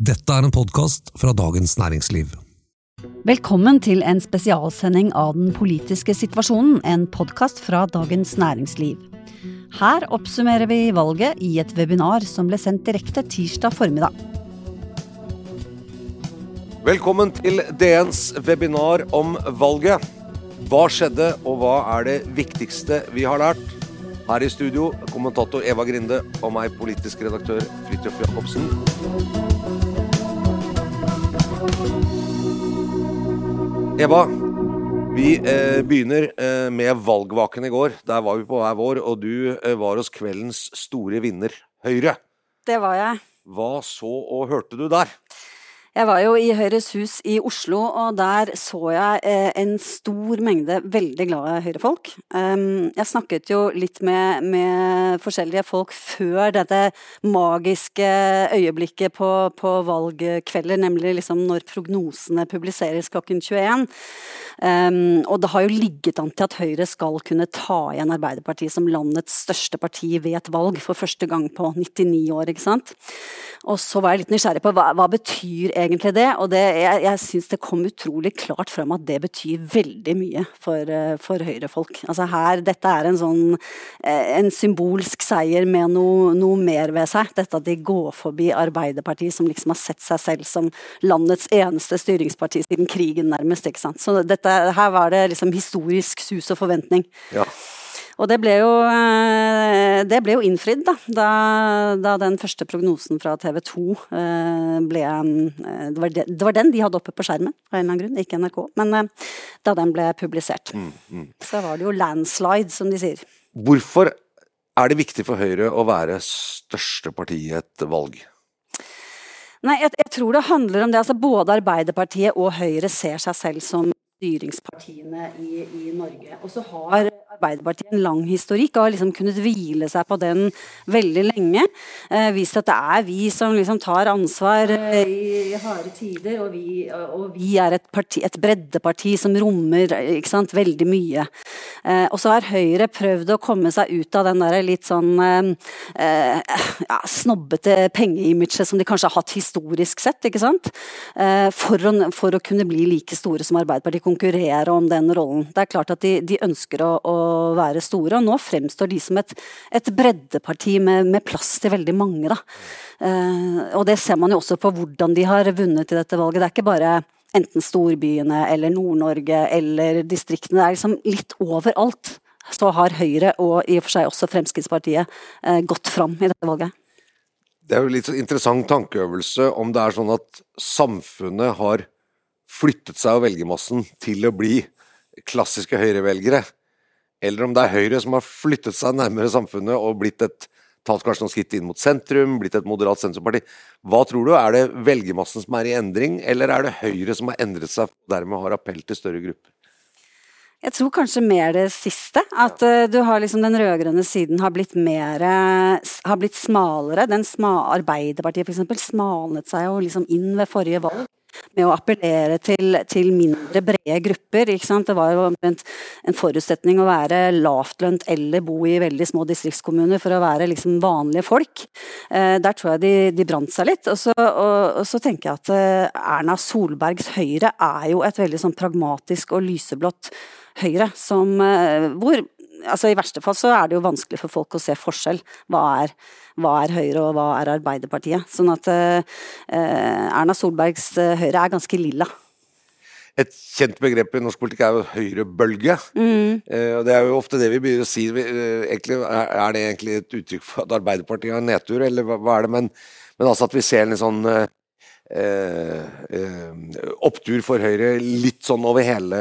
Dette er en podkast fra Dagens Næringsliv. Velkommen til en spesialsending av Den politiske situasjonen, en podkast fra Dagens Næringsliv. Her oppsummerer vi valget i et webinar som ble sendt direkte tirsdag formiddag. Velkommen til DNs webinar om valget. Hva skjedde, og hva er det viktigste vi har lært? Her i studio kommentator Eva Grinde og meg, politisk redaktør Fridtjof Jacobsen. Eva, vi eh, begynner eh, med valgvaken i går. Der var vi på hver vår, og du eh, var hos kveldens store vinner, Høyre. Det var jeg. Hva så og hørte du der? Jeg var jo i Høyres hus i Oslo, og der så jeg eh, en stor mengde veldig glade Høyre-folk. Um, jeg snakket jo litt med, med, forskjellige folk før dette magiske øyeblikket på, på valgkvelder, nemlig liksom når prognosene publiseres klokken 21. Um, og det har jo ligget an til at Høyre skal kunne ta igjen Arbeiderpartiet som landets største parti ved et valg for første gang på 99 år, ikke sant. Og så var jeg litt nysgjerrig på hva, hva betyr egentlig det, og det, jeg, jeg syns det kom utrolig klart fram at det betyr veldig mye for, eh, for Høyre-folk. Altså her, dette er en sånn eh, en symbolsk seier med noe, noe mer ved seg. Dette at de går forbi Arbeiderpartiet, som liksom har sett seg selv som landets eneste styringsparti siden krigen, nærmest. ikke sant. Så dette her var det liksom historisk sus og forventning. Ja. Og det ble jo, eh, det ble jo innfridd, da, da, da. den første prognosen fra TV 2 eh, ble eh, det var, det var, den de hadde oppe på skjermen, av en eller annen grunn, ikke NRK. Men da den ble publisert. Mm, mm. Så var det jo landslide, som de sier. Hvorfor er det viktig for Høyre å være største parti i et valg? Nei, jeg, jeg, tror det handler om det. altså Både Arbeiderpartiet og Høyre ser seg selv som styringspartiene i, i Norge. Og så har Arbeiderpartiet en lang historikk og har liksom kunnet hvile seg på den veldig lenge. Eh, vist at det er vi som liksom tar ansvar eh, i, i harde tider, og vi, og vi er et, parti, et, breddeparti som rommer sant, veldig mye. Eh, og så har Høyre prøvd å komme seg ut av den der litt sånn eh, ja, snobbete pengeimaget som de kanskje har hatt historisk sett, ikke sant? Eh, for, å, for, å, kunne bli like store som Arbeiderpartiet konkurrere om den rollen. Det er klart at de, de ønsker å, å, være store, og nå fremstår de som et, et breddeparti med, med, plass til veldig mange. Uh, og det ser man jo også på hvordan de har vunnet i dette valget. Det er ikke bare enten storbyene eller Nord-Norge eller distriktene. Det er liksom litt overalt. Så har Høyre og i og for seg også Fremskrittspartiet eh, gått fram i dette valget. Det er jo litt interessant tankeøvelse om det er sånn at samfunnet har flyttet seg av velgermassen til å bli klassiske høyrevelgere, eller om det er Høyre som har flyttet seg nærmere samfunnet og blitt et tatt kanskje noen skritt inn mot sentrum, blitt et moderat sentrumparti. Hva tror du, er det velgermassen som er i endring, eller er det Høyre som har endret seg og dermed har appell til større grupper? Jeg tror kanskje mer det siste. At uh, du har liksom den rød-grønne siden har blitt mer har blitt smalere. Den sma Arbeiderpartiet f.eks. smalnet seg jo liksom inn ved forrige valg med å appellere til, til mindre brede grupper. Det var jo en, en forutsetning å være lavtlønt eller bo i veldig små distriktskommuner for å være liksom vanlige folk. Eh, der tror jeg de, de brant seg litt. Og så, og, og så, tenker jeg at eh, Erna Solbergs Høyre er jo et veldig sånn pragmatisk og lyseblått Høyre, som, eh, hvor altså I verste fall så er det jo vanskelig for folk å se forskjell. Hva er, hva er Høyre og hva er Arbeiderpartiet? Sånn at eh, Erna Solbergs uh, Høyre er ganske lilla. Et kjent begrep i norsk politikk er jo høyrebølge. Mm. Og det er jo ofte det vi begynner å si. Egentlig, er det egentlig et uttrykk for at Arbeiderpartiet har nedtur, eller hva, er det? Men, men, altså at vi ser en sånn opptur for Høyre litt sånn over hele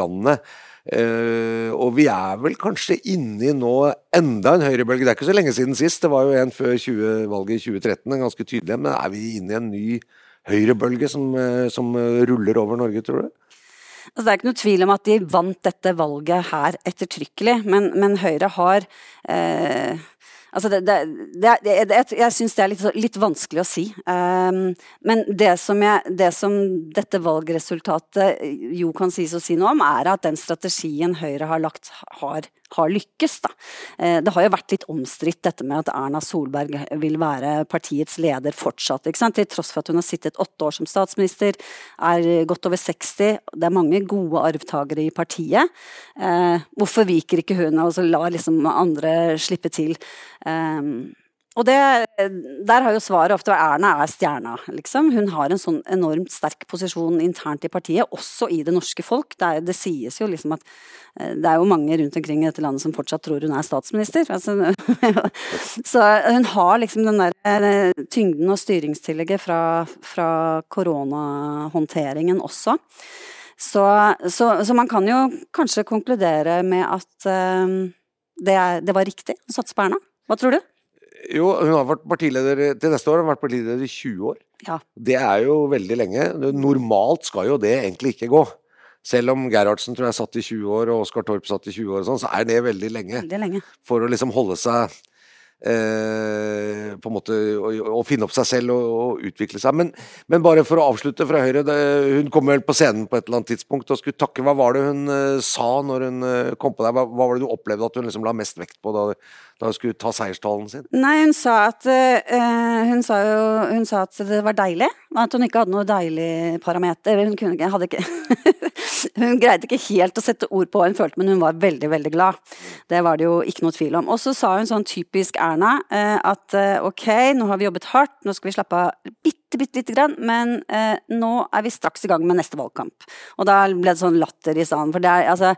landet. Uh, og vi er vel kanskje inni nå enda en høyrebølge. Det er ikke så lenge siden sist. Det var jo en før 20, valget i 2013, en ganske tydelig Men er vi inne i en ny høyrebølge som, uh, som ruller over Norge, tror du? Altså, det er ikke noe tvil om at de vant dette valget her ettertrykkelig, men, men Høyre har eh, Altså det, det, det, jeg jeg syns det er litt, litt, vanskelig å si. Um, men det som, jeg, det som, dette valgresultatet jo kan sies å si noe om, er at den strategien Høyre har lagt, har har lykkes. Da. Eh, det har jo vært litt omstridt dette med at Erna Solberg vil være partiets leder fortsatt. Til tross for at hun har sittet åtte år som statsminister, er godt over 60. Det er mange gode arvtakere i partiet. Eh, hvorfor viker ikke hun og lar liksom andre slippe til? Og det, der har jo svaret ofte vært Erna er stjerna, liksom. Hun har en sånn enormt sterk posisjon internt i partiet, også i det norske folk. Det, er, det, sies jo liksom at eh, det er jo mange rundt omkring i dette landet som fortsatt tror hun er statsminister. Altså, så hun har liksom den der eh, tyngden og styringstillegget fra, fra koronahåndteringen også. Så, så, så, man kan jo kanskje konkludere med at um, det, det var riktig å satse på Erna. Hva tror du? Jo, hun har vært partileder til neste år. Hun har vært partileder i 20 år. Ja. Det er jo veldig lenge. Normalt skal jo det egentlig ikke gå. Selv om Gerhardsen tror jeg satt i 20 år, og Oskar Torp satt i 20 år, og sånn, så er det veldig lenge. Veldig lenge. For å liksom holde seg eh, på en måte å, å, finne opp seg selv og, og utvikle seg. Men, men, bare for å avslutte fra Høyre. Det, hun kom vel på scenen på et eller annet tidspunkt og skulle takke. Hva var det hun eh, sa når hun uh, kom på deg? Hva, hva, var det du opplevde at hun liksom la mest vekt på da, da hun skulle ta seierstalen sin? Nei, hun sa at uh, hun, sa jo, hun sa at det var deilig. At hun ikke hadde noe deilig parameter. Hun kunne, ikke, hadde ikke Hun greide ikke helt å sette ord på hva hun følte, men hun var veldig, veldig glad. Det var det jo ikke noe tvil om. Og så sa hun sånn typisk Erna eh, at eh, ok, nå har vi jobbet hardt, nå skal vi slappe av bitte, bitte lite grann, men eh, nå er vi straks i gang med neste valgkamp. Og da ble det sånn latter i salen. For det er altså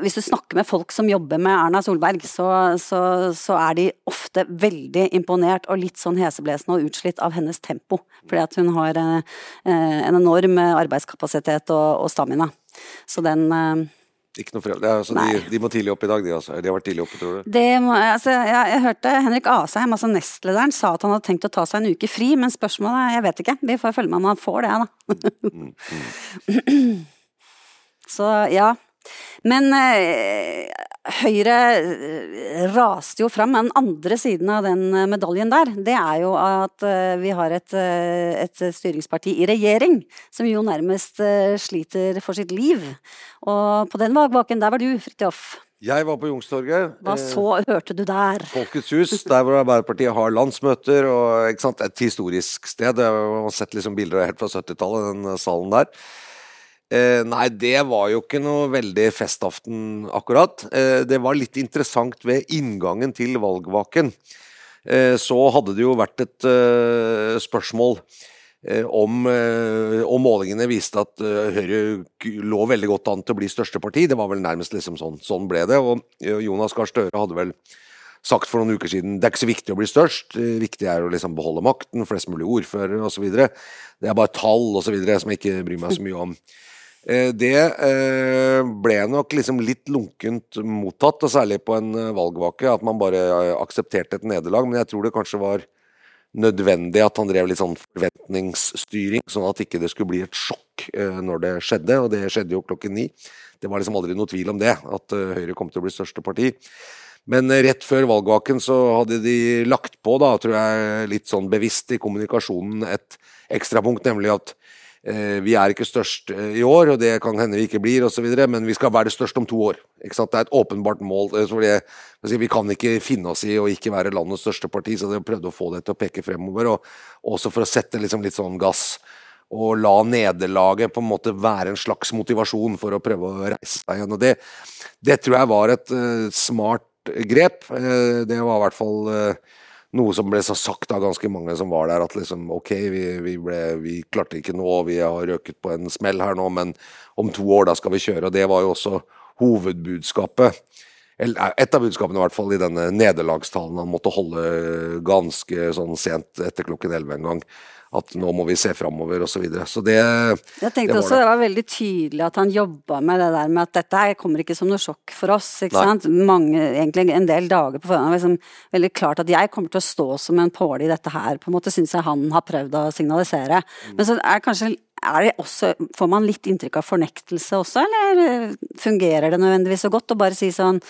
Hvis du snakker med folk som jobber med Erna Solberg, så, så, så er de ofte veldig imponert og litt sånn heseblesende og utslitt av hennes tempo. Fordi at hun har eh, en enorm arbeidskapasitet og, og stamina. Så den uh, ikke noe foreldre. Altså, de, de, må tidlig opp i dag, de altså. De har vært tidlig oppe, tror du? Det må, altså, jeg, jeg, hørte Henrik Asheim, altså nestlederen, sa at han hadde tenkt å ta seg en uke fri, men spørsmålet er, jeg vet ikke. Vi får følge med om han får det, da. mm, mm. Så ja. Men eh, Høyre eh, raste jo fram. Den andre siden av den eh, medaljen der, det er jo at vi har et, et styringsparti i regjering som jo nærmest sliter for sitt liv. Og på den valgvaken, der var du, Fridtjof. Jeg var på Youngstorget. Hva så hørte du der? Folkets hus, der hvor Arbeiderpartiet har landsmøter. og Et historisk sted. Jeg har sett liksom bilder helt fra 70-tallet, den salen der. Eh, nei, det var jo ikke noe veldig festaften, akkurat. Eh, det var litt interessant ved inngangen til valgvaken. Eh, så hadde det jo vært et eh, spørsmål eh, om Og målingene viste at Høyre lå veldig godt an til å bli største parti. Det var vel nærmest liksom sånn. Sånn ble det. Og Jonas Gahr Støre hadde vel sagt for noen uker siden det er ikke så viktig å bli størst, det viktige er å liksom beholde makten, flest mulig ordførere osv. Det er bare tall osv. som jeg ikke bryr meg så mye om. Eh, det eh, ble nok liksom litt lunkent mottatt, og særlig på en eh, valgvake, at man bare aksepterte et nederlag. Men jeg tror det kanskje var nødvendig at han drev litt sånn forventningsstyring, sånn at ikke det skulle bli et sjokk når det skjedde, og det skjedde jo klokken ni. Det var liksom aldri noe tvil om det, at Høyre kom til å bli største parti. Men rett før valgvaken så hadde de lagt på, da, tror jeg, litt sånn bevisst i kommunikasjonen et ekstrapunkt, nemlig at vi er ikke størst eh, i år, og det kan hende vi ikke blir, osv., men vi skal være det største om to år. Ikke sant? Det er et åpenbart mål. Eh, vi kan ikke finne oss i å ikke være landets største parti, så de prøvde å få det til å peke fremover. Og også for å sette liksom litt sånn gass. Og la nederlaget på en måte være en slags motivasjon for å prøve å reise seg igjen. Og det, det tror jeg var et uh, smart grep. Uh, det var i hvert fall uh, noe som ble så sagt av ganske mange som var der, at liksom ok, vi, vi, ble, vi klarte ikke noe, vi har røket på en smell her nå, men om to år da skal vi kjøre. Og det var jo også hovedbudskapet. Et av budskapene i hvert fall i denne nederlagstalen han måtte holde ganske sånn sent etter klokken elleve en gang at nå må vi se framover osv. Så, videre. så det Jeg tenkte det også det. det var veldig tydelig at han jobba med det der med at dette her kommer ikke som noe sjokk for oss. ikke Nei. sant? Mange, egentlig en del dager på forhånd. Liksom, veldig klart at jeg kommer til å stå som en påle i dette her, på en måte syns jeg han har prøvd å signalisere. Mm. Men så er kanskje er det også, Får man litt inntrykk av fornektelse også, eller fungerer det nødvendigvis så godt å bare si sånn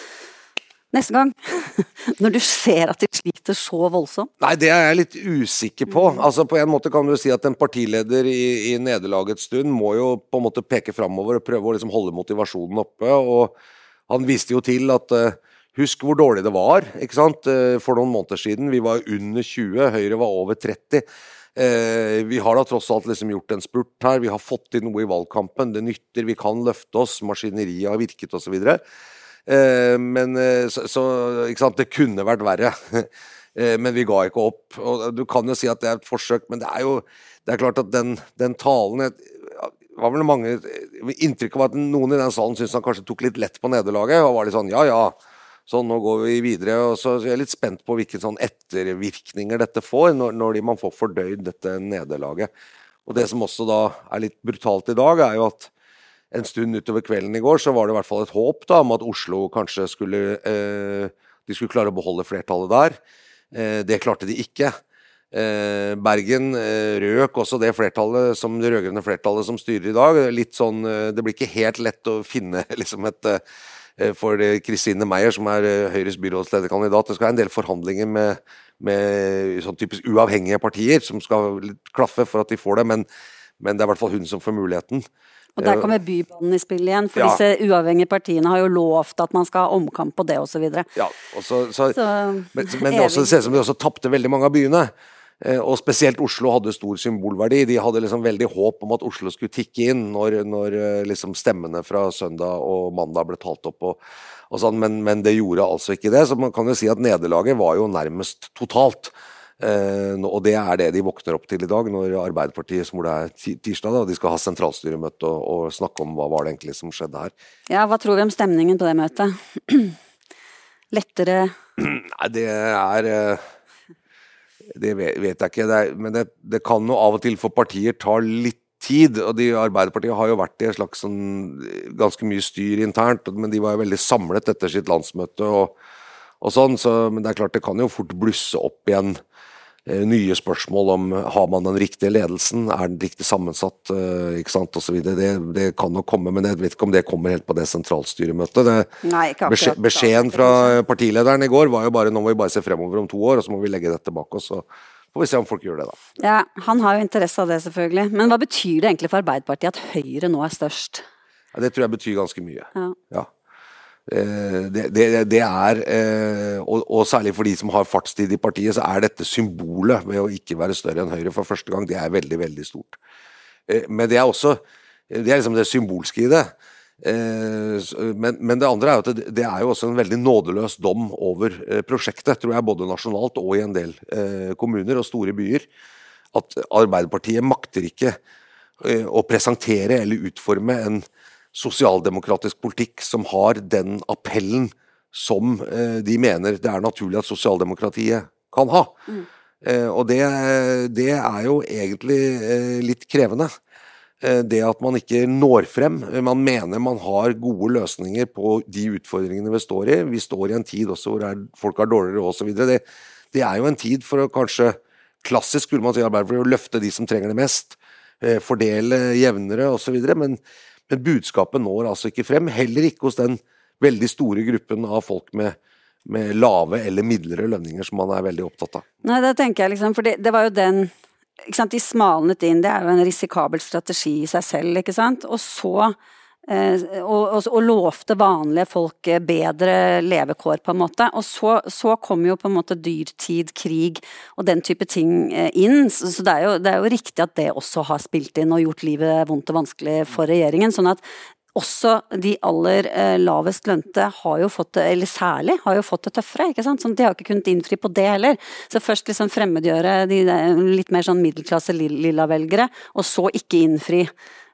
neste gang? Når du ser at de sliter så voldsomt? Nei, det er jeg litt usikker på. Altså På en måte kan du si at en partileder i, i nederlagets stund må jo på en måte peke framover og prøve å liksom holde motivasjonen oppe. og Han viste jo til at uh, Husk hvor dårlig det var ikke sant? Uh, for noen måneder siden. Vi var under 20, Høyre var over 30. Uh, vi har da tross alt liksom gjort en spurt her. Vi har fått til noe i valgkampen. Det nytter, vi kan løfte oss. Maskineriet har virket osv. Eh, men så, så, ikke sant? Det kunne vært verre. men vi ga ikke opp. Og du kan jo si at det er et forsøk, men det er jo det er klart at den, den talen var vel mange Inntrykket var at noen i den salen syntes han kanskje tok litt lett på nederlaget. Og var litt sånn ja ja, sånn nå går vi videre. og Så jeg er litt spent på hvilke sånn ettervirkninger dette får, når, når man får fordøyd dette nederlaget. Og det som også da er litt brutalt i dag, er jo at en stund utover kvelden i går så var det i hvert fall et håp da om at Oslo kanskje skulle eh, De skulle klare å beholde flertallet der. Eh, det klarte de ikke. Eh, Bergen eh, røk også det flertallet som det rød-grønne flertallet som styrer i dag. Litt sånn, eh, Det blir ikke helt lett å finne liksom et for Kristine Meyer, som er Høyres byrådslederkandidat. Det skal være en del forhandlinger med, med sånn typisk uavhengige partier som skal klaffe for at de får det, men, men det er i hvert fall hun som får muligheten. Og Der kommer Bybanen i spill igjen, for ja. disse uavhengige partiene har jo lovt at man skal ha omkamp på det osv. Ja, og så, så, så, men, men det, også, det ser ut som de også tapte veldig mange av byene. Eh, og spesielt Oslo hadde stor symbolverdi. De hadde liksom veldig håp om at Oslo skulle tikke inn når, når eh, liksom stemmene fra søndag og mandag ble talt opp. Og, og sånn, men, men, det gjorde altså ikke det. Så man kan jo si at nederlaget var jo nærmest totalt. Eh, og det er det de våkner opp til i dag, når Arbeiderpartiet, som det er tirsdag, da, de skal ha sentralstyremøte og, og snakke om hva var det egentlig som skjedde her. Ja, Hva tror vi om stemningen på det møtet? Lettere Nei, det er eh, det vet, jeg ikke, det er, men det, det, kan jo av og til for partier ta litt tid. og de, Arbeiderpartiet har jo vært i et slags sånn, ganske mye styr internt, men de var jo veldig samlet etter sitt landsmøte. og, og sånn, så, Men det er klart det kan jo fort blusse opp igjen nye spørsmål om har man den riktige ledelsen, er den riktig sammensatt eh, ikke sant, osv. Det, det kan nok komme, men jeg vet ikke om det kommer helt på det sentralstyremøtet. Det, Nei, akkurat, beskjeden fra partilederen i går var jo bare nå må vi bare se fremover om to år, og så må vi legge dette bak oss. så får vi se om folk gjør det, da. Ja, Han har jo interesse av det, selvfølgelig. Men hva betyr det egentlig for Arbeiderpartiet at Høyre nå er størst? Ja, det tror jeg betyr ganske mye. Ja. ja. Eh, det, det, det, er, eh, og, og, særlig for de som har fartstid i partiet, så er dette symbolet ved å ikke være større enn Høyre for første gang, det er veldig, veldig stort. Eh, men det er også det er liksom det symbolske i det. Men, men det andre er at det, det, er jo også en veldig nådeløs dom over prosjektet, tror jeg, både nasjonalt og i en del kommuner og store byer. At Arbeiderpartiet makter ikke å presentere eller utforme en sosialdemokratisk politikk som har den appellen som eh, de mener det er naturlig at sosialdemokratiet kan ha. Mm. Eh, og det, det, er jo egentlig eh, litt krevende. Det at man ikke når frem. Man mener man har gode løsninger på de utfordringene vi står i. Vi står i en tid også hvor folk har dårligere råd osv. Det, det er jo en tid for å kanskje Klassisk skulle man si Arbeiderpartiet, å løfte de som trenger det mest. Fordele jevnere osv. Men men budskapet når altså ikke frem. Heller ikke hos den veldig store gruppen av folk med, med lave eller midlere lønninger som man er veldig opptatt av. Nei, det tenker jeg liksom, for det, det var jo den ikke sant, De smalnet inn, det er jo en risikabel strategi i seg selv, ikke sant. Og så og, og, og, lovte vanlige folk eh, bedre levekår, på en måte. Og så, så kom jo på en måte dyrtid, krig og den type ting eh, inn. Så, så det, er jo, det, er jo, riktig at det også har spilt inn og gjort livet vondt og vanskelig for regjeringen. sånn at også de aller eh, lavest lønte har jo fått det, eller særlig, har jo fått det tøffere. ikke sant? Sånn, de har ikke kunnet innfri på det heller. Så først liksom fremmedgjøre de litt mer sånn middelklasse lilla velgere, og så ikke innfri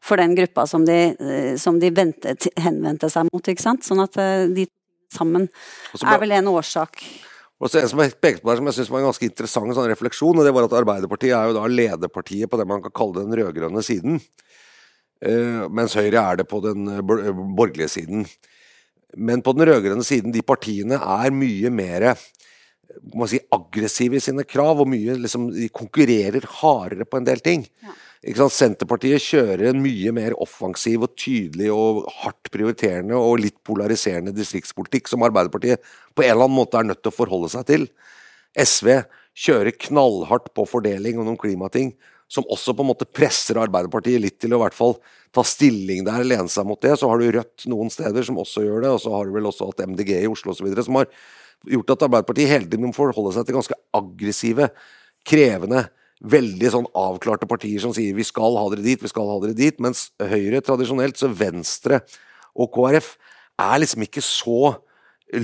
for den gruppa som de, eh, som de ventet, henvendte seg mot. ikke sant? Sånn at eh, de sammen er vel en årsak. Og så En som jeg pekte på her som jeg synes var en ganske interessant sånn refleksjon, og det var at Arbeiderpartiet er jo da lederpartiet på det man kan kalle den rød-grønne siden. Uh, mens Høyre er det på den borgerlige siden. Men på den rød-grønne siden, de partiene er mye mer må si, aggressive i sine krav, og mye liksom, de konkurrerer hardere på en del ting. Ja. Senterpartiet kjører en mye mer offensiv og tydelig og hardt prioriterende og litt polariserende distriktspolitikk, som Arbeiderpartiet på en eller annen måte er nødt til å forholde seg til. SV kjører knallhardt på fordeling og noen klimating som også på en måte presser Arbeiderpartiet litt til å i hvert fall ta stilling der, lene seg mot det. Så har du Rødt noen steder som også gjør det, og så har du vel også hatt MDG i Oslo osv. som har gjort at Arbeiderpartiet hele tiden må forholde seg til ganske aggressive, krevende, veldig sånn avklarte partier som sier vi skal ha dere dit, vi skal ha dere dit, mens Høyre tradisjonelt, så Venstre og KrF er liksom ikke så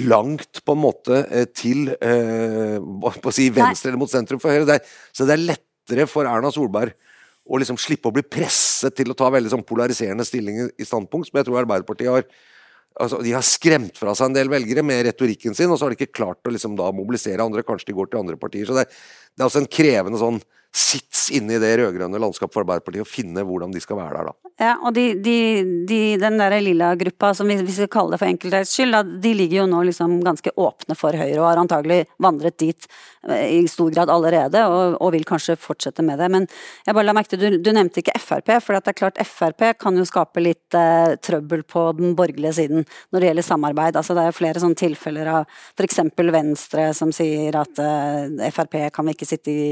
langt på en måte eh, til eh, på å si venstre eller mot sentrum for Høyre. Det er, så det er lettere for Erna Solberg å liksom slippe å bli presset til å ta veldig sånn polariserende stillinger i standpunkt, som jeg tror Arbeiderpartiet har altså, De har skremt fra seg en del velgere med retorikken sin, og så har de ikke klart å liksom da mobilisere andre. Kanskje de går til andre partier. Så det det er også en krevende sånn sits inne i det rød-grønne landskapet for Arbeiderpartiet og finne hvordan de skal være der, da. Ja, og de, de, de, den der lilla gruppa, som vi, vi skal kalle det for enkelthets skyld, da, de ligger jo nå liksom ganske åpne for Høyre og har antagelig vandret dit eh, i stor grad allerede, og, og vil kanskje fortsette med det. Men jeg bare la merke til, du, du nevnte ikke Frp, for det er klart Frp kan jo skape litt eh, trøbbel på den borgerlige siden når det gjelder samarbeid. Altså Det er flere sånne tilfeller av f.eks. Venstre som sier at eh, Frp kan vi ikke sitte i,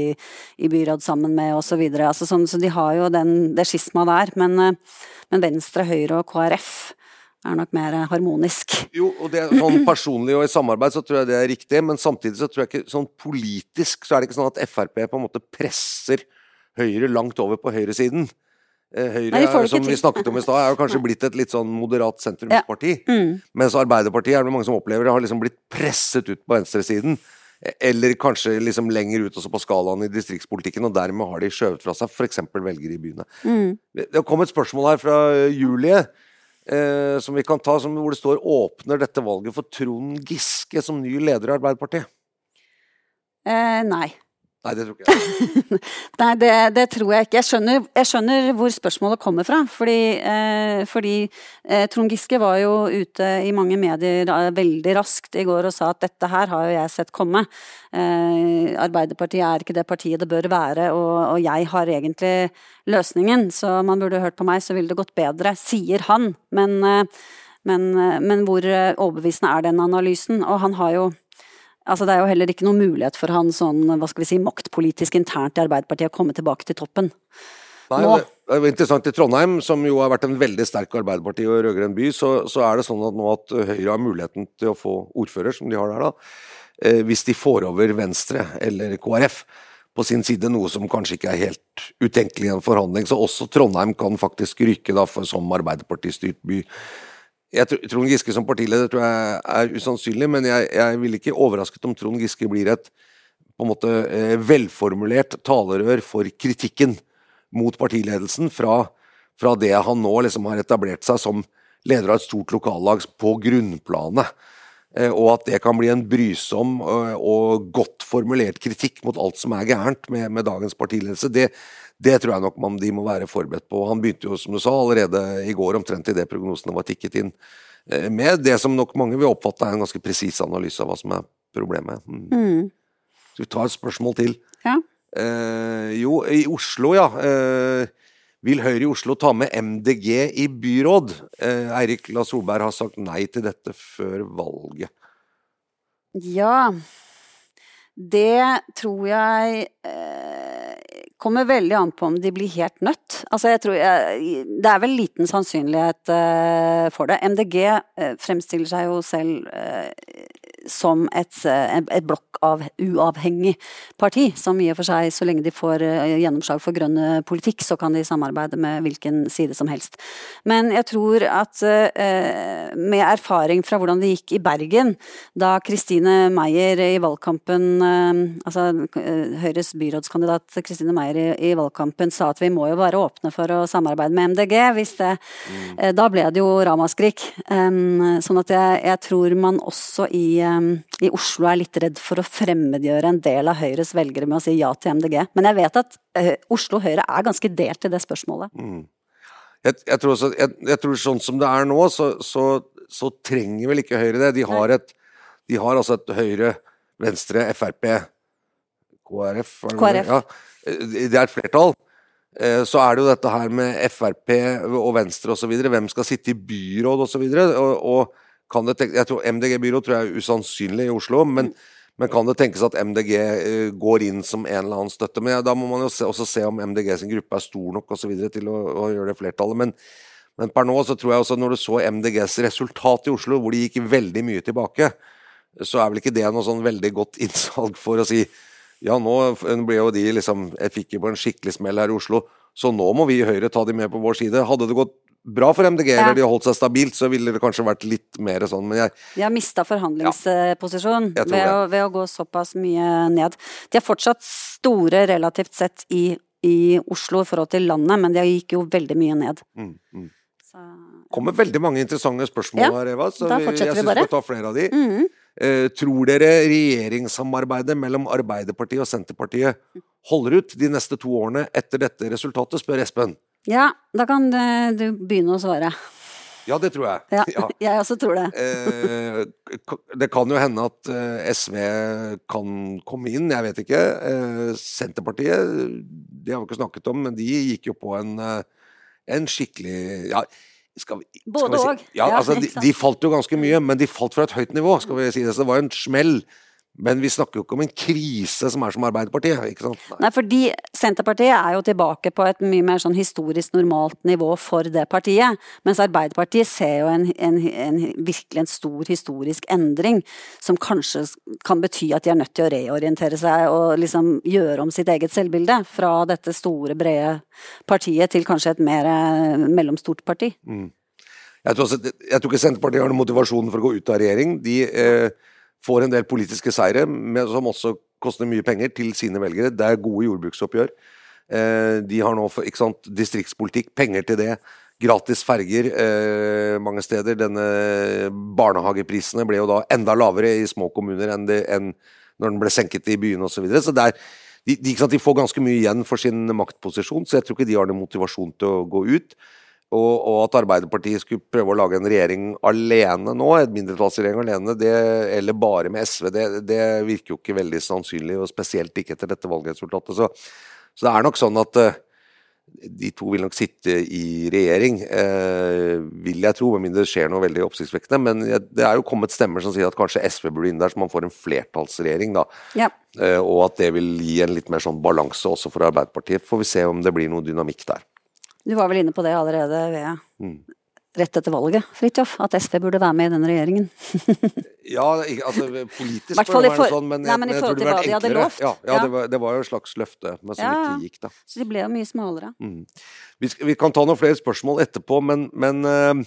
i byråd sammen med osv. Så, altså, sånn, så de har jo den, det skismaet der. men eh, men Venstre, Høyre og KrF er nok mer harmonisk. Jo, og det er sånn personlig og i samarbeid så tror jeg det er riktig, men samtidig så tror jeg ikke sånn politisk så er det ikke sånn at Frp på en måte presser Høyre langt over på høyresiden. Eh, Høyre, Nei, som vi snakket om i stad, er jo kanskje blitt et litt sånn moderat sentrumsparti. Ja. Mm. Mens Arbeiderpartiet er det mange som opplever det har liksom blitt presset ut på venstresiden. Eller kanskje liksom lenger ut også på skalaen i distriktspolitikken, og dermed har de skjøvet fra seg f.eks. velgere i byene. Mm. Det kom et spørsmål her fra Julie, eh, som vi kan ta, som, hvor det står 'Åpner dette valget for Trond Giske som ny leder i Arbeiderpartiet'? Eh, nei. Nei, det tror ikke jeg. Nei, det, det, tror jeg ikke. Jeg skjønner, jeg skjønner, hvor spørsmålet kommer fra. Fordi, eh, fordi eh, Trond Giske var jo ute i mange medier veldig raskt i går og sa at dette her har jo jeg sett komme. Eh, Arbeiderpartiet er ikke det partiet det bør være, og, og, jeg har egentlig løsningen. Så man burde hørt på meg, så ville det gått bedre, sier han. Men, eh, men, eh, men hvor overbevisende er den analysen? Og han har jo Altså, det er jo heller ikke noen mulighet for han sånn, hva skal vi si, maktpolitisk internt i Arbeiderpartiet å komme tilbake til toppen. Nei, Nå. Det er interessant I Trondheim, som jo har vært en veldig sterk Arbeiderparti- og rød-grønn by, så, så, er det sånn at nå at Høyre har muligheten til å få ordfører, som de har der, da. Eh, hvis de får over Venstre eller KrF på sin side, noe som kanskje ikke er helt utenkelig i en forhandling. Så også Trondheim kan faktisk ryke da, for, som Arbeiderpartistyrt by jeg tror, Trond Giske som partileder tror jeg er usannsynlig, men jeg, jeg ville ikke overrasket om Trond Giske blir et på en måte eh, velformulert talerør for kritikken mot partiledelsen fra, fra det han nå liksom har etablert seg som leder av et stort lokallag på grunnplanet. Eh, og at det kan bli en brysom eh, og godt formulert kritikk mot alt som er gærent med, med dagens partiledelse. Det, det tror jeg nok man, de må være forberedt på. Han begynte jo, som du sa, allerede i går omtrent idet prognosene var tikket inn, eh, med det som nok mange vil oppfatte er en ganske presis analyse av hva som er problemet. Mm. Mm. Skal vi ta et spørsmål til? Ja. Eh, jo, i Oslo, ja. Eh, vil Høyre i Oslo ta med MDG i byråd? Eh, Eirik La Solberg har sagt nei til dette før valget. Ja, det tror jeg eh, kommer veldig an på om de blir helt nødt. Altså jeg tror jeg, det er vel liten sannsynlighet eh, for det. MDG fremstiller seg jo selv som et, eh, et blokk av uavhengig parti, som i og for seg, så lenge de får eh, gjennomslag for grønn politikk, så kan de samarbeide med hvilken side som helst. Men jeg tror at eh, med erfaring fra hvordan det gikk i Bergen, da Kristine Meyer i valgkampen, altså Høyres byrådskandidat Kristine Meyer i, i, valgkampen sa at vi må jo være åpne for å samarbeide med MDG, hvis det, mm. da ble det jo ramaskrik. Sånn at jeg, jeg tror man også i i Oslo er litt redd for å fremmedgjøre en del av Høyres velgere med å si ja til MDG. Men jeg vet at uh, Oslo Høyre er ganske delt i det spørsmålet. Mm. Jeg, jeg, tror også, jeg, jeg, tror sånn som det er nå, så, så, så, trenger vel ikke Høyre det. De har, et, de har altså et Høyre, Venstre, Frp, KrF, KrF. Ja, Det er et flertall. Eh, så er det jo dette her med Frp og Venstre osv. Hvem skal sitte i byråd osv. Og, og, og kan det tenke, jeg tror MDG-byrå tror jeg er usannsynlig i Oslo, men, Men kan det tenkes at MDG eh, går inn som en eller annen støtte? Men ja, Da må man jo se, også se om MDG sin gruppe er stor nok og så videre til å, å gjøre det flertallet. Men, men per nå så tror jeg også når du så MDGs resultat i Oslo, hvor de gikk veldig mye tilbake, så er vel ikke det noe sånn veldig godt innsalg for å si ja, nå ble jo de liksom Jeg fikk jo på en skikkelig smell her i Oslo, så nå må vi i Høyre ta de med på vår side. Hadde det gått bra for MDG, ja. eller de har holdt seg stabilt, så ville det kanskje vært litt mer sånn, men jeg De har mista forhandlingsposisjon ja, ved, å, ved, å, gå såpass mye ned. De er fortsatt store relativt sett i, i Oslo i forhold til landet, men de gikk jo veldig mye ned. Mm, mm. Så, ja. kommer veldig mange interessante spørsmål her, Eva, så vi, jeg syns vi skal ta flere av de. Mm. Eh, tror dere regjeringssamarbeidet mellom Arbeiderpartiet og Senterpartiet holder ut de neste to årene etter dette resultatet, spør Espen. Ja, da kan du begynne å svare. Ja, det tror jeg. Ja, ja. Jeg også tror det. Eh, det kan jo hende at eh, SV kan komme inn, jeg vet ikke. Senterpartiet, det har vi ikke snakket om, men de gikk jo på en, en skikkelig ja, skal vi, skal Både òg. Si, ja, altså, de, de, falt jo ganske mye, men de falt fra et høyt nivå. skal vi si det. Så det var en smell. Men vi snakker jo ikke om en krise som er som Arbeiderpartiet. ikke sant? Nei. Nei, fordi Senterpartiet er jo tilbake på et mye mer sånn historisk normalt nivå for det partiet. Mens Arbeiderpartiet ser jo en, en, en, virkelig en stor historisk endring, som kanskje kan bety at de er nødt til å reorientere seg og liksom gjøre om sitt eget selvbilde. Fra dette store, brede partiet til kanskje et mer eh, mellomstort parti. Mm. Jeg, tror også, jeg, tror ikke Senterpartiet har noen motivasjon for å gå ut av regjering. De... Eh, får en del politiske seire, som også koster mye penger, til sine velgere. Det er gode jordbruksoppgjør. Eh, de har nå ikke sant, distriktspolitikk, penger til det. Gratis ferger eh, mange steder. Denne barnehageprisene ble jo da enda lavere i små kommuner enn, det, enn når den ble senket i byene osv. Så, videre. så det er, de, de, de, får ganske mye igjen for sin maktposisjon, så jeg tror ikke de har noen motivasjon til å gå ut. Og, og, at Arbeiderpartiet skulle prøve å lage en regjering alene nå, en mindretallsregjering alene, det, eller bare med SV, det, det, virker jo ikke veldig sannsynlig. Og spesielt ikke etter dette valgresultatet. Så, så det er nok sånn at uh, de to vil nok sitte i regjering, eh, vil jeg tro. Med mindre det skjer noe veldig oppsiktsvekkende. Men det er jo kommet stemmer som sier at kanskje SV burde inn der, så man får en flertallsregjering, da. Ja. Eh, og at det vil gi en litt mer sånn balanse også for Arbeiderpartiet. Får vi se om det blir noe dynamikk der. Du var vel inne på det allerede ved mm. rett etter valget, Fridtjof, at SV burde være med i denne regjeringen? ja, altså politisk burde det være sånn, men, nei, men det forhold til hva de hadde lovt. Ja, ja, ja. Det, var, det, var, jo et slags løfte, men som ikke gikk, da. Så de ble jo mye smalere. Mm. Vi, vi, kan ta noen flere spørsmål etterpå, men, men uh,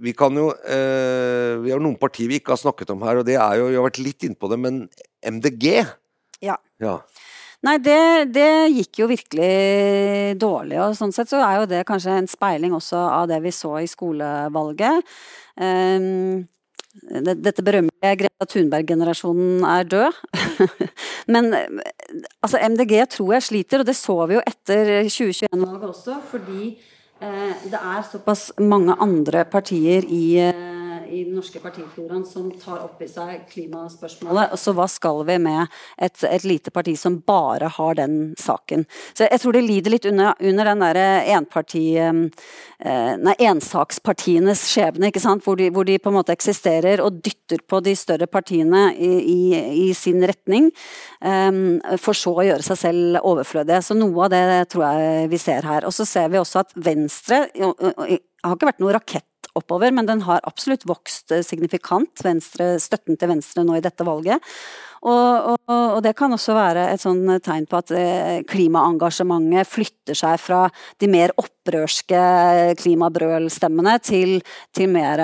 vi kan jo uh, Vi har noen partier vi ikke har snakket om her, og det er jo Vi har vært litt innpå det, men MDG? Ja. ja. Nei, det, det, gikk jo virkelig dårlig, og sånn sett så er jo det kanskje en speiling også av det vi så i skolevalget. Um, dette berømmelige Greta Thunberg-generasjonen er død. Men altså, MDG tror jeg sliter, og det så vi jo etter 2021-valget også, fordi eh, det er såpass mange andre partier i eh, i den norske partifloraen som tar opp i seg klimaspørsmålet. Så hva skal vi med et, et lite parti som bare har den saken? Så jeg tror det lider litt under, under den derre enparti... Eh, nei, ensakspartienes skjebne, ikke sant? Hvor de, hvor de, på en måte eksisterer og dytter på de større partiene i, i, i sin retning, um, for så å gjøre seg selv overflødige. Så noe av det tror jeg vi ser her. Og så ser vi også at Venstre har ikke vært noe rakett oppover, men den har absolutt vokst eh, signifikant, venstre, støtten til Venstre nå i dette valget. Og, og, og, det kan også være et sånn tegn på at eh, klimaengasjementet flytter seg fra de mer opprørske klimabrølstemmene til, til mer,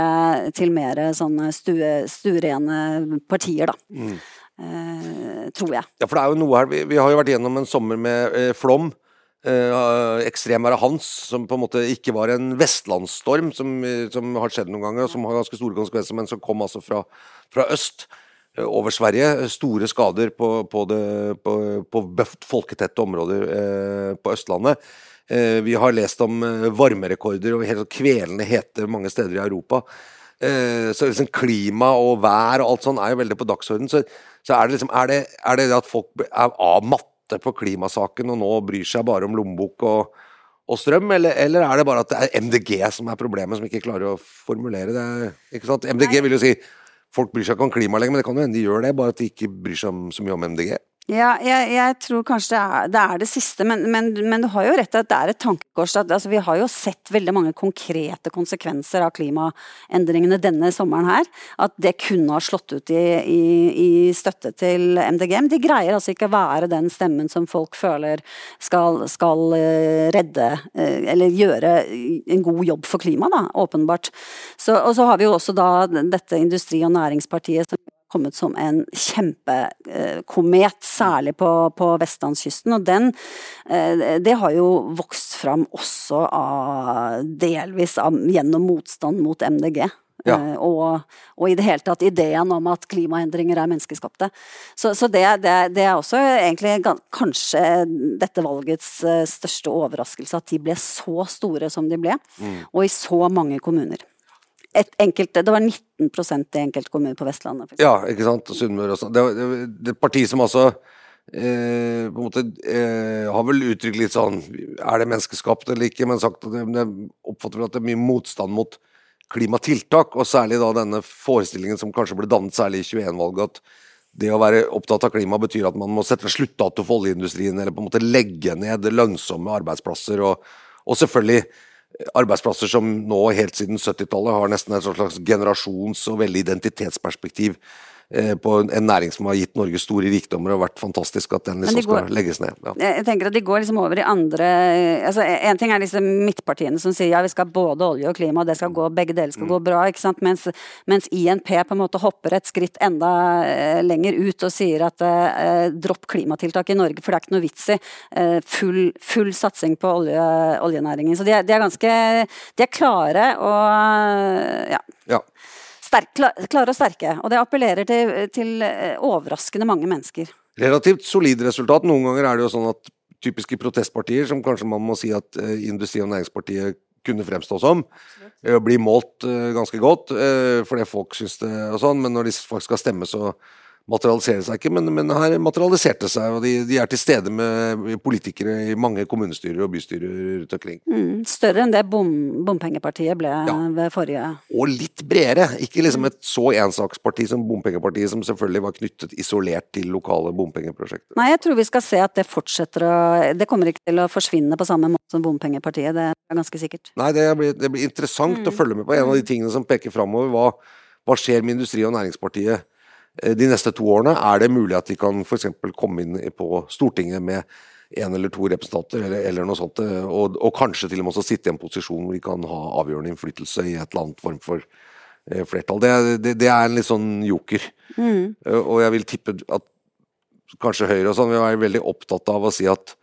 til mer sånne stue, stuerene partier, da. Mm. Eh, tror jeg. Ja, for det er jo noe her Vi, vi har jo vært gjennom en sommer med eh, flom. Uh, ekstremværet Hans, som på en måte ikke var en vestlandsstorm, som, som, har skjedd noen ganger, og som har ganske store konsekvenser, men som kom altså fra, fra øst uh, over Sverige. Store skader på, på, det, på, på bøft, folketette områder uh, på Østlandet. vi har lest om varmerekorder og helt sånn kvelende hete mange steder i Europa. så liksom klima og vær og alt sånt er jo veldig på dagsordenen. Så, så er, det liksom, er, det, er det at folk er avmatt matte på klimasaken og nå bryr seg bare om lommebok og, og strøm, eller, eller, er det bare at det er MDG som er problemet, som ikke klarer å formulere det? Ikke sant? MDG vil jo si folk bryr seg ikke om klima lenger, men det kan jo hende de gjør det, bare at de ikke bryr seg om, så mye om MDG. Ja, jeg, jeg, tror kanskje det er det, er det siste, men, men, men, du har jo rett i at det er et tankekors. At, altså, vi har jo sett veldig mange konkrete konsekvenser av klimaendringene denne sommeren her. At det kunne ha slått ut i, i, i støtte til MDG. Men de greier altså ikke å være den stemmen som folk føler skal, skal uh, redde, uh, eller gjøre en god jobb for klimaet, åpenbart. Så, og så har vi jo også da dette industri- og næringspartiet som kommet som en kjempekomet, særlig på, på vestlandskysten. Og den, eh, det har jo vokst fram også av, delvis av, gjennom motstand mot MDG. Ja. Eh, og, og, i det hele tatt ideen om at klimaendringer er menneskeskapte. Så, så det, det, det, er også egentlig kanskje dette valgets eh, største overraskelse, at de ble så store som de ble. Mm. Og i så mange kommuner enkelt, det var 19% i enkelte kommuner på Vestlandet. Ja, ikke sant. Og Sunnmøre og sånn. Det, er et parti som altså eh, på en måte eh, har vel uttrykt litt sånn Er det menneskeskapt eller ikke? Men sagt at det, oppfatter vel at det er mye motstand mot klimatiltak, og særlig da denne forestillingen som kanskje ble dannet særlig i 21-valget, at det å være opptatt av klima betyr at man må sette en sluttdato for oljeindustrien, eller på en måte legge ned lønnsomme arbeidsplasser, og, og selvfølgelig arbeidsplasser som nå helt siden 70-tallet har nesten et slags generasjons- og veldig identitetsperspektiv på en næring som har gitt Norge store rikdommer og vært fantastisk, at den liksom de går, skal legges ned. Ja. Jeg tenker at de går liksom over i andre altså En ting er disse midtpartiene som sier ja, vi skal både olje og klima, og det skal gå, begge deler skal mm. gå bra, ikke sant? Mens, mens, INP på en måte hopper et skritt enda eh, lenger ut og sier at eh, dropp klimatiltak i Norge, for det er ikke noe vits i Eh, full, full, satsing på olje, oljenæringen. Så de er, de er ganske De er klare og ja. ja sterk, klare og sterke. Og det appellerer til, til, eh, overraskende mange mennesker. Relativt solid resultat. Noen ganger er det jo sånn at typiske protestpartier, som kanskje man må si at uh, Industri- og Næringspartiet kunne fremstå som, uh, blir målt ganske godt fordi folk syns det og sånn, men når de faktisk skal stemme, så materialisere seg ikke, men, men her materialiserte seg. Og de, de, er til stede med politikere i mange kommunestyrer og bystyrer rundt omkring. Mm, større enn det bom, bompengepartiet ble ja. ved forrige Og litt bredere. Ikke liksom et så ensaksparti som bompengepartiet, som selvfølgelig var knyttet isolert til lokale bompengeprosjekter. Nei, jeg tror vi skal se at det fortsetter å Det kommer ikke til å forsvinne på samme måte som bompengepartiet, det er ganske sikkert. Nei, det blir, det blir interessant mm. å følge med på. En av de tingene som peker framover, hva, hva skjer med Industri- og Næringspartiet? Eh, de neste to årene, er det mulig at de kan f.eks. komme inn på Stortinget med en eller to representanter, eller, eller noe sånt, eh, og, og, kanskje til og med også sitte i en posisjon hvor de kan ha avgjørende innflytelse i et eller annet form for eh, flertall. Det, det, det, er en litt sånn joker. Mm. Og jeg vil tippe at kanskje Høyre og sånn vil være veldig opptatt av å si at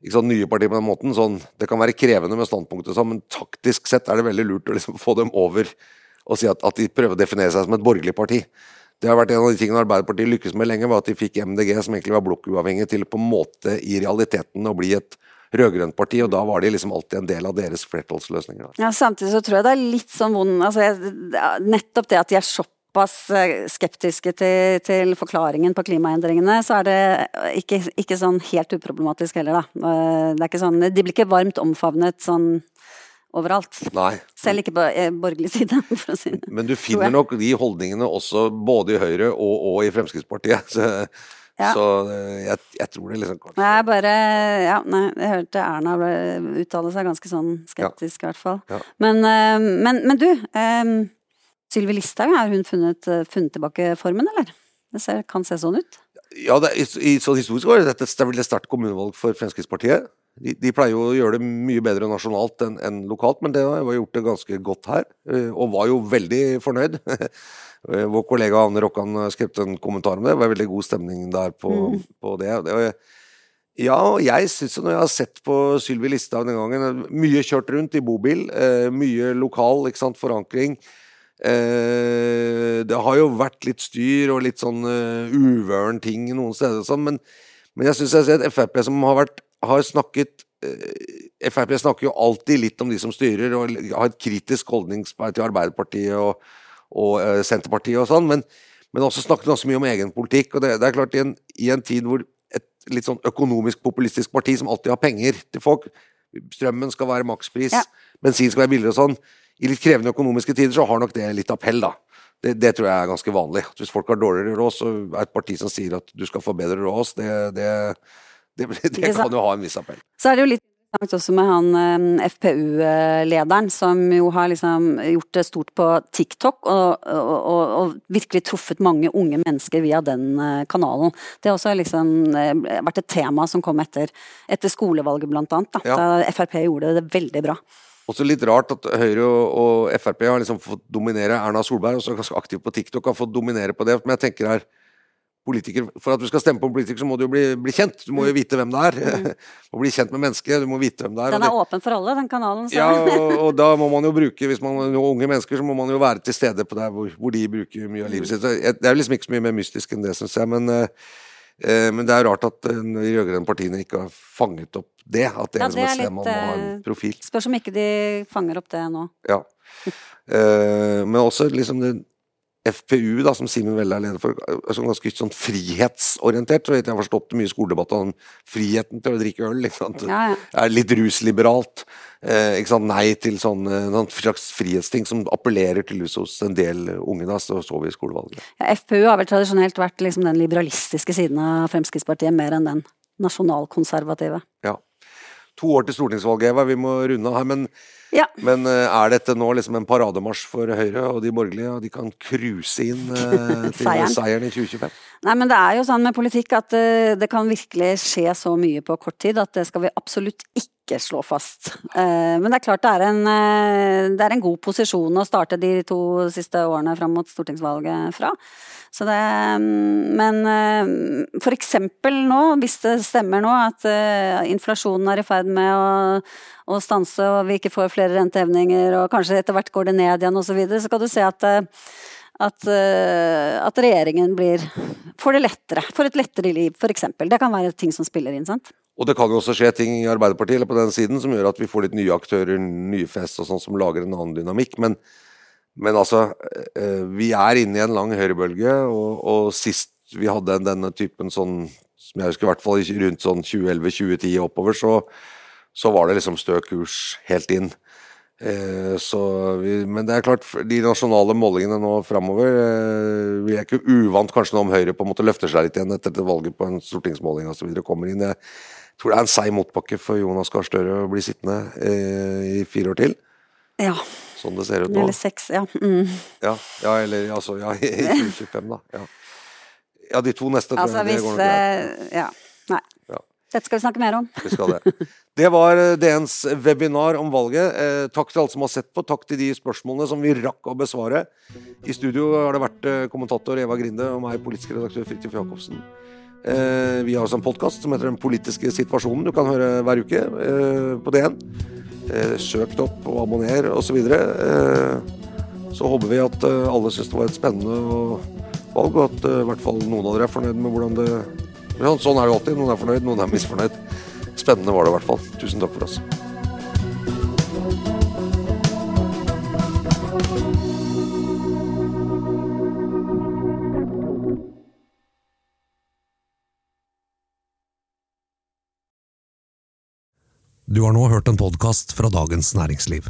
ikke sånn, nye partier på den måten, sånn, Det kan være krevende med standpunktet, sånn, men taktisk sett er det veldig lurt å liksom få dem over og si at, at de prøver å definere seg som et borgerlig parti. Det har vært en av de tingene Arbeiderpartiet lykkes med lenge, var at de fikk MDG, som egentlig var blokkuavhengig, til på en måte i realiteten å bli et rød-grønt parti, og da var de liksom alltid en del av deres flertallsløsninger. Ja, Samtidig så tror jeg det er litt sånn vond altså, Nettopp det at de er såpass eh, skeptiske til, til, forklaringen på klimaendringene, så er det ikke, ikke, sånn helt uproblematisk heller, da. Eh, det er ikke sånn, de blir ikke varmt omfavnet sånn overalt. Nei. Selv ikke på eh, borgerlig side. for å si det. Men du finner nok de holdningene også både i Høyre og, og i Fremskrittspartiet. Så, ja. så eh, jeg, jeg, tror det liksom kanskje Jeg bare Ja, nei, jeg hørte Erna uttale seg ganske sånn skeptisk, i hvert fall. Ja. Men, uh, men, men, du, um, Sylvi Listhaug, har hun funnet, funnet, tilbake formen, eller? Det ser, kan se sånn ut? Ja, det, i, i, så historisk var det dette det sterkt kommunevalg for Fremskrittspartiet. De, de, pleier jo å gjøre det mye bedre nasjonalt enn en lokalt, men det har gjort det ganske godt her. Eh, og var jo veldig fornøyd. Eh, vår kollega Anne Rokkan skrev en kommentar om det. Det var veldig god stemning der på, mm. på det. Ja, og jeg syns når jeg har sett på Sylvi Listhaug den gangen Mye kjørt rundt i bobil, eh, mye lokal ikke sant, forankring. det har jo vært litt styr og litt sånn uvøren ting noen steder, sånn, men, men jeg syns jeg har sett Frp som har vært har snakket eh, Frp snakker jo alltid litt om de som styrer, og har et kritisk holdning til Arbeiderpartiet og, og uh, Senterpartiet og sånn, men, men, også snakket ganske mye om egen politikk. og det, det er klart i en, i en, tid hvor et litt sånn økonomisk populistisk parti som alltid har penger til folk Strømmen skal være makspris, ja. bensin skal være billigere og sånn. I litt krevende økonomiske tider så har nok det litt appell, da. Det, det tror jeg er ganske vanlig. Hvis folk har dårligere råd, så er et parti som sier at du skal få bedre råd det, det, det, det kan jo ha en viss appell. Så er det jo litt interessant også med han eh, FPU-lederen, som jo har liksom gjort det stort på TikTok, og, og, og, virkelig truffet mange unge mennesker via den eh, kanalen. Det har også liksom eh, vært et tema som kom etter, etter skolevalget, blant annet. Da, Ja. da Frp gjorde det veldig bra. Også litt rart at Høyre og, og Frp har liksom fått dominere Erna Solberg, også ganske aktiv på TikTok, har fått dominere på det. Men jeg tenker her politiker, For at du skal stemme på en politiker, så må du jo bli, bli kjent. Du må jo vite hvem det er. og bli kjent med mennesket. Du må vite hvem det er. Mm. Den er åpen for alle, den kanalen. Så. Ja, og, og da må man jo bruke, hvis man er unge mennesker, så må man jo være til stede på der hvor, hvor de bruker mye av livet sitt. Jeg- Det er liksom ikke så mye mer mystisk enn det, syns jeg. Men, eh, eh, men det er rart at eh, de rød-grønne partiene ikke har fanget opp det. At det Ja, er liksom det et er sted litt, man må ha en eh, profil. Spørs om ikke de fanger opp det nå. Ja. Eh, men også liksom det FPU, da, som Simen Velle er leder for, er sånn ganske sånn frihetsorientert. Så vet jeg har forstått mye skoledebatt om friheten til å drikke øl. Ikke sant? Ja, ja. Er litt rusliberalt. Eh, ikke sant? Nei til sånn, eh, sånn slags frihetsting som appellerer til lus hos en del unge. Da, så så vi i skolevalget. Ja, FPU har vel tradisjonelt vært liksom den liberalistiske siden av Fremskrittspartiet, mer enn den nasjonalkonservative. Ja. To år til stortingsvalget, Eva. Vi må runde av her. Men, Ja. men eh, er dette nå liksom en parademarsj for Høyre og de borgerlige, og de kan cruise inn eh, til Seieren. seieren i 2025? Nei, men det er jo sånn med politikk at eh, det kan virkelig skje så mye på kort tid at det skal vi absolutt ikke slå fast. Eh, men det er klart det er en, eh, det er en god posisjon å starte de to siste årene fram mot stortingsvalget fra. Så det, mm, men eh, for eksempel nå, hvis det stemmer nå at inflasjonen er i ferd med å, å stanse og vi ikke får flere rentehevninger og kanskje etter hvert går det ned igjen osv., så, videre, så kan du se at at, eh, at regjeringen blir får det lettere, får et lettere liv, f.eks. Det kan være ting som spiller inn, sant. Og det kan jo også skje ting i Arbeiderpartiet eller på den siden som gjør at vi får litt nye aktører, nye fest og sånn som lager en annen dynamikk. Men, men altså, eh, vi er inne i en lang høyrebølge, og, og sist vi hadde denne typen sånn, som jeg husker i hvert fall rundt sånn 2011-2010 oppover, så, så var det liksom stø kurs helt inn. Eh, så vi, men det er klart, de nasjonale målingene nå framover eh, Vi er ikke uvant kanskje nå om Høyre på en måte løfter seg litt igjen etter valget på en stortingsmåling osv. kommer inn. Jeg tror det er en seig motbakke for Jonas Gahr Støre å bli sittende eh, i fire år til, Ja. sånn det ser ut nå. Eller seks, ja. Mm. Ja, ja eller altså ja, i 2025, da. Ja, ja de to neste Altså hvis går nok greit. Ja. Nei. Ja. Dette skal vi snakke mer om. Vi skal det. Det var eh, DNs webinar om valget. Eh, takk til alle som har sett på. Takk til de spørsmålene som vi rakk å besvare. I studio har det vært eh, kommentator Eva Grinde og meg, politisk redaktør Fridtjof Jacobsen. Vi har også en podkast som heter Den politiske situasjonen. Du kan høre hver uke på DN. Søk det opp og abonner osv. Så, så håper vi at alle syns det var et spennende valg, og at i hvert fall noen av dere er fornøyd med hvordan det ja, Sånn er det alltid. Noen er fornøyd, noen er misfornøyd. Spennende var det i hvert fall. Tusen takk for oss. Du har nå hørt en podkast fra Dagens Næringsliv.